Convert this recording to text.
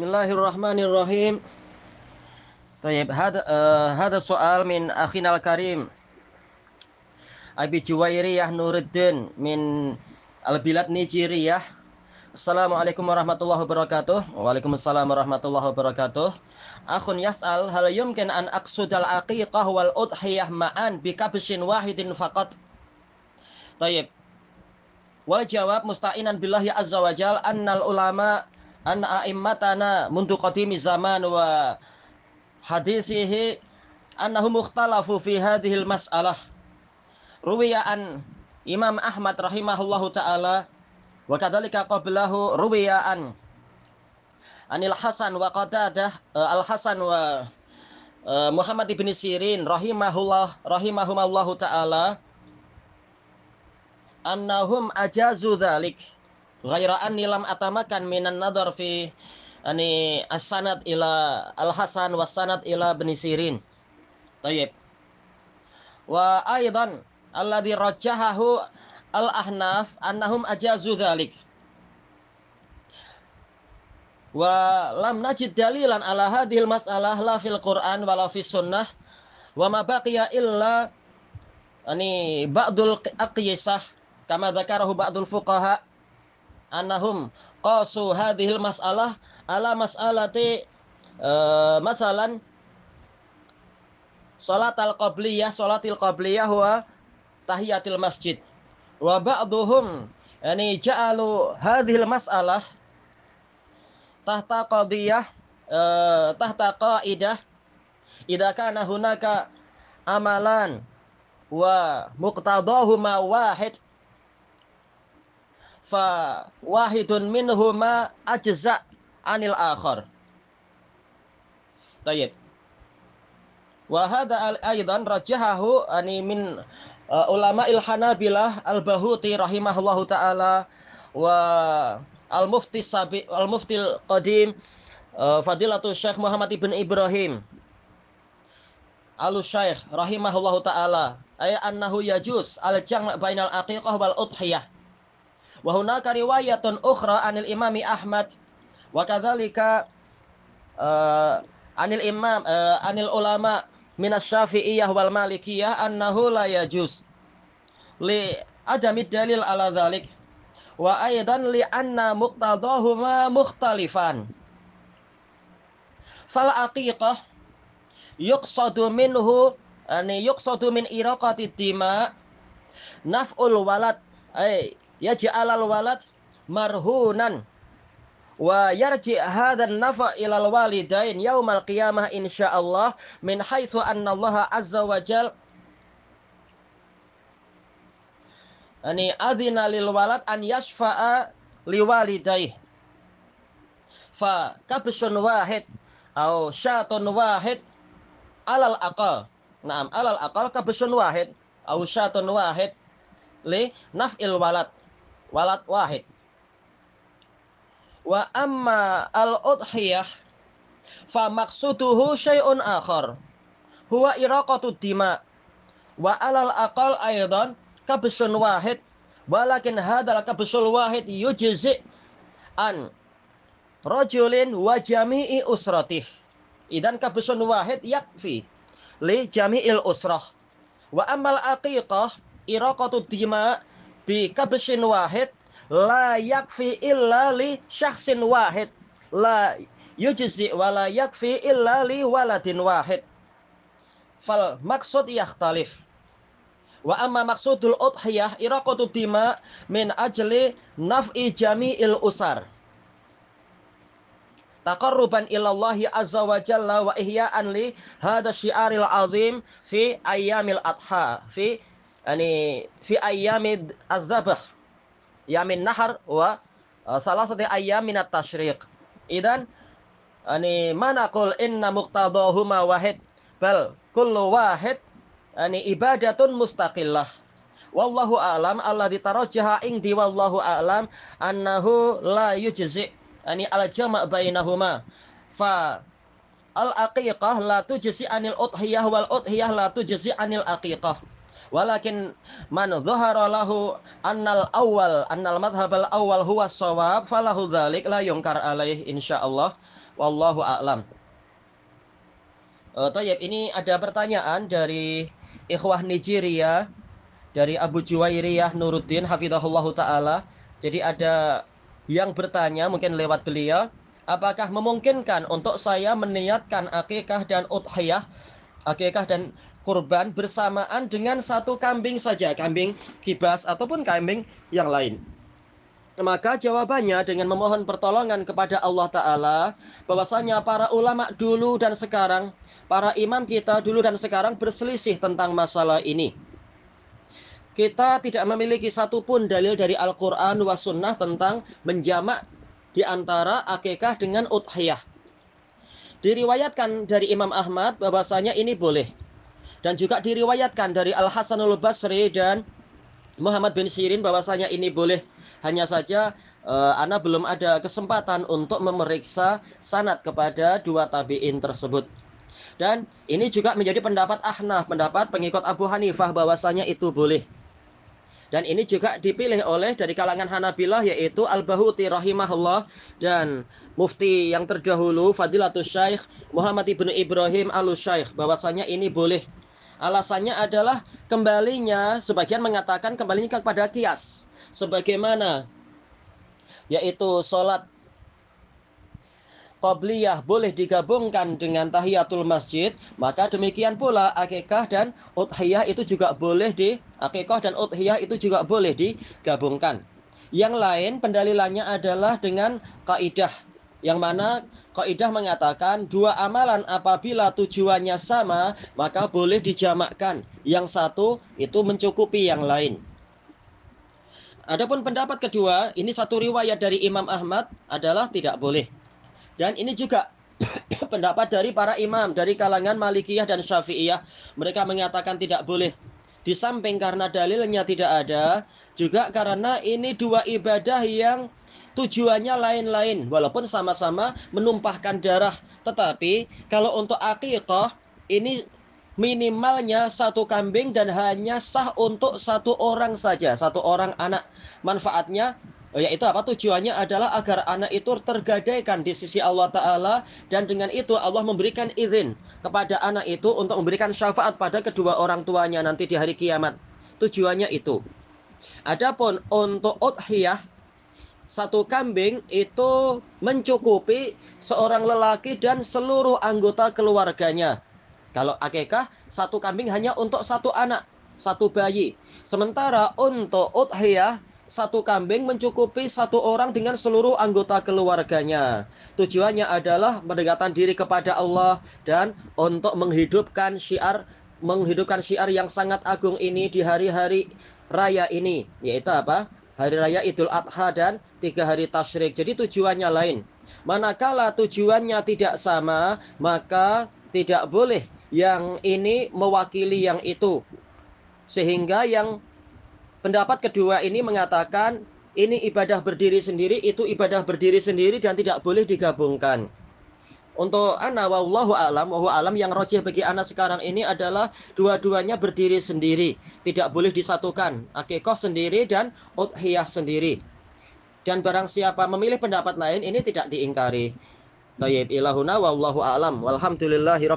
Bismillahirrahmanirrahim. Tayyib, hada uh, eh, hada soal min akhina al-karim. Abi Juwairiyah Nuruddin min Al-Bilad Nijiriyah. Assalamualaikum warahmatullahi wabarakatuh. Waalaikumsalam warahmatullahi wabarakatuh. Akhun yas'al hal yumkin an aqsudal aqiqah wal udhiyah ma'an bi kabshin wahidin faqat. Tayyib. Wal jawab musta'inan billahi azza wajal annal ulama' an a'immatana mundu qadimi zaman wa hadisihi annahum mukhtalafu fi hadhil mas'alah. Ruwiya an Imam Ahmad rahimahullahu taala wa kadzalika qablahu ruwiya an Anil Hasan wa Qatadah eh, Al Hasan wa eh, Muhammad ibn Sirin rahimahullah rahimahumallahu taala annahum ajazu dzalik ghaira anni lam atamakan minan nadar fi ani as-sanad ila al-Hasan was sanad ila ibn Sirin. Tayyib. Wa aidan alladhi rajjahahu al-ahnaf annahum ajazu dzalik wa lam najid dalilan ala hadhil mas'alah la fil Qur'an wala fis sunnah wa ma baqiya illa ani ba'dul aqyisah kama dzakarahu ba'dul fuqaha annahum qasu hadhil mas'alah ala mas'alati uh, masalan salat al-qabliyah salatil qabliyah wa tahiyatil masjid. Wa ba'duhum yani ja'alu hadhil mas'alah tahta qadiyah uh, tahta qaidah idza kana hunaka amalan wa muqtadahuma wahid fa wahidun minhuma ajza anil akhar. Tayyib. Wa hadha aidan rajahahu ani min uh, ulama il Hanabilah al-Bahuti rahimahullahu taala wa al-Mufti Sabi al-Mufti Qadim uh, Fadilatul Syekh Muhammad ibn Ibrahim Al-Syekh rahimahullahu taala ay annahu yajuz al-jam' bainal aqiqah wal udhiyah wa hunaka riwayatun ukhra anil imami Ahmad. Wa kadzalika uh, anil imam uh, anil ulama minas syafi'iyah wal malikiyah annahu la yajuz li adamid dalil ala dhalik. Wa aidan li anna muqtadahuma mukhtalifan. Fal aqiqah yuqsadu minhu ani yuqsadu min iraqati dima naf'ul walad. Ay yaj'alal walad marhunan wa yarji hadzal nafa ilal walidain yaumal qiyamah insyaallah min haitsu anna Allah azza wa jal. Ani adzina lil walad an yashfa'a liwalidayh. Fa kabsun wahid au syatun wahid alal aqal. Naam alal aqal kabsun wahid au syatun wahid li naf'il walad walad wahid Wa amma al-udhiyah fa maqsuduhu syai'un akhar. Huwa iraqatu dima. Wa alal aqal aidan kabsun wahid walakin hadal kabsul wahid yujzi an rajulin wa jami'i usratih. Idan kabsun wahid yakfi li jami'il usrah. Wa amal aqiqah iraqatu dima bi kabsin wahid la yakfi illa li syakhsin wahid. La yujzi wa la yakfi illa li waladin wahid. Fal maksud yakhtalif. Wa amma maksudul udhiyah iraqatu dima min ajli naf'i jami'il usar. Taqarruban ilallahi azza wa jalla wa ihya'an li hadha syiaril azim fi ayyamil adha fi yani fi ayyamid az-zabh. Yamin nahar wa uh, salah satu ayam minat. Idan ani manakul inna muqtadahuma wahid? Bal kullu wahid ani ibadatun mustaqillah. Wallahu a'lam alladzi tarajjaha indi wallahu a'lam annahu la yujzi ani al jama' bainahuma. Fa al aqiqah la tujzi anil udhiyah wal walakin man dhahara lahu annal awal annal madhhab al awal huwa shawab falahu dzalik la yunkar alaih insyaallah wallahu a'lam Uh, Tayyip, ini ada pertanyaan dari ikhwah Nigeria dari Abu Juwairiyah Nuruddin hafizahullah taala. Jadi ada yang bertanya mungkin lewat beliau, apakah memungkinkan untuk saya meniatkan akikah dan udhiyah, akikah dan kurban bersamaan dengan satu kambing saja, kambing kibas ataupun kambing yang lain? Maka jawabannya dengan memohon pertolongan kepada Allah Ta'ala bahwasanya para ulama dulu dan sekarang, para imam kita dulu dan sekarang berselisih tentang masalah ini. Kita tidak memiliki satupun dalil dari Al-Quran wa Sunnah tentang menjamak di antara akikah dengan udhiyah. Diriwayatkan dari Imam Ahmad bahwasanya ini boleh. Dan juga diriwayatkan dari Al-Hasanul Basri dan Muhammad bin Sirin bahwasanya ini boleh hanya saja uh, Ana belum ada kesempatan untuk memeriksa sanat kepada dua tabi'in tersebut. Dan ini juga menjadi pendapat Ahnaf, pendapat pengikut Abu Hanifah bahwasanya itu boleh. Dan ini juga dipilih oleh dari kalangan Hanabilah yaitu Al-Bahuti rahimahullah dan mufti yang terdahulu Fadilatul Syekh Muhammad ibnu Ibrahim Al-Syekh bahwasanya ini boleh. Alasannya adalah kembalinya sebagian mengatakan kembalinya kepada kias sebagaimana yaitu sholat Qabliyah boleh digabungkan dengan tahiyatul masjid, maka demikian pula akikah dan udhiyah itu juga boleh di akikah dan udhiyah itu juga boleh digabungkan. Yang lain pendalilannya adalah dengan kaidah yang mana kaidah mengatakan dua amalan apabila tujuannya sama maka boleh dijamakkan. Yang satu itu mencukupi yang lain. Adapun pendapat kedua, ini satu riwayat dari Imam Ahmad adalah tidak boleh. Dan ini juga pendapat dari para imam dari kalangan Malikiyah dan Syafi'iyah. Mereka mengatakan tidak boleh. Di samping karena dalilnya tidak ada, juga karena ini dua ibadah yang tujuannya lain-lain walaupun sama-sama menumpahkan darah. Tetapi kalau untuk akikah ini minimalnya satu kambing dan hanya sah untuk satu orang saja, satu orang anak. Manfaatnya yaitu apa? Tujuannya adalah agar anak itu tergadaikan di sisi Allah Ta'ala dan dengan itu Allah memberikan izin kepada anak itu untuk memberikan syafaat pada kedua orang tuanya nanti di hari kiamat. Tujuannya itu. Adapun untuk udhiyah satu kambing itu mencukupi seorang lelaki dan seluruh anggota keluarganya. Kalau akekah, satu kambing hanya untuk satu anak, satu bayi. Sementara untuk udhiyah, satu kambing mencukupi satu orang dengan seluruh anggota keluarganya. Tujuannya adalah mendekatkan diri kepada Allah dan untuk menghidupkan syiar menghidupkan syiar yang sangat agung ini di hari-hari raya ini, yaitu apa? Hari raya Idul Adha dan tiga hari tasyrik. Jadi tujuannya lain. Manakala tujuannya tidak sama, maka tidak boleh yang ini mewakili yang itu. Sehingga yang pendapat kedua ini mengatakan ini ibadah berdiri sendiri, itu ibadah berdiri sendiri dan tidak boleh digabungkan. Untuk ana wallahu alam, wallahu alam yang rojih bagi anak sekarang ini adalah dua-duanya berdiri sendiri, tidak boleh disatukan. Akikoh sendiri dan udhiyah sendiri. Dan barang siapa memilih pendapat lain ini tidak diingkari. Tayyib ilahuna wallahu alam. Walhamdulillahi.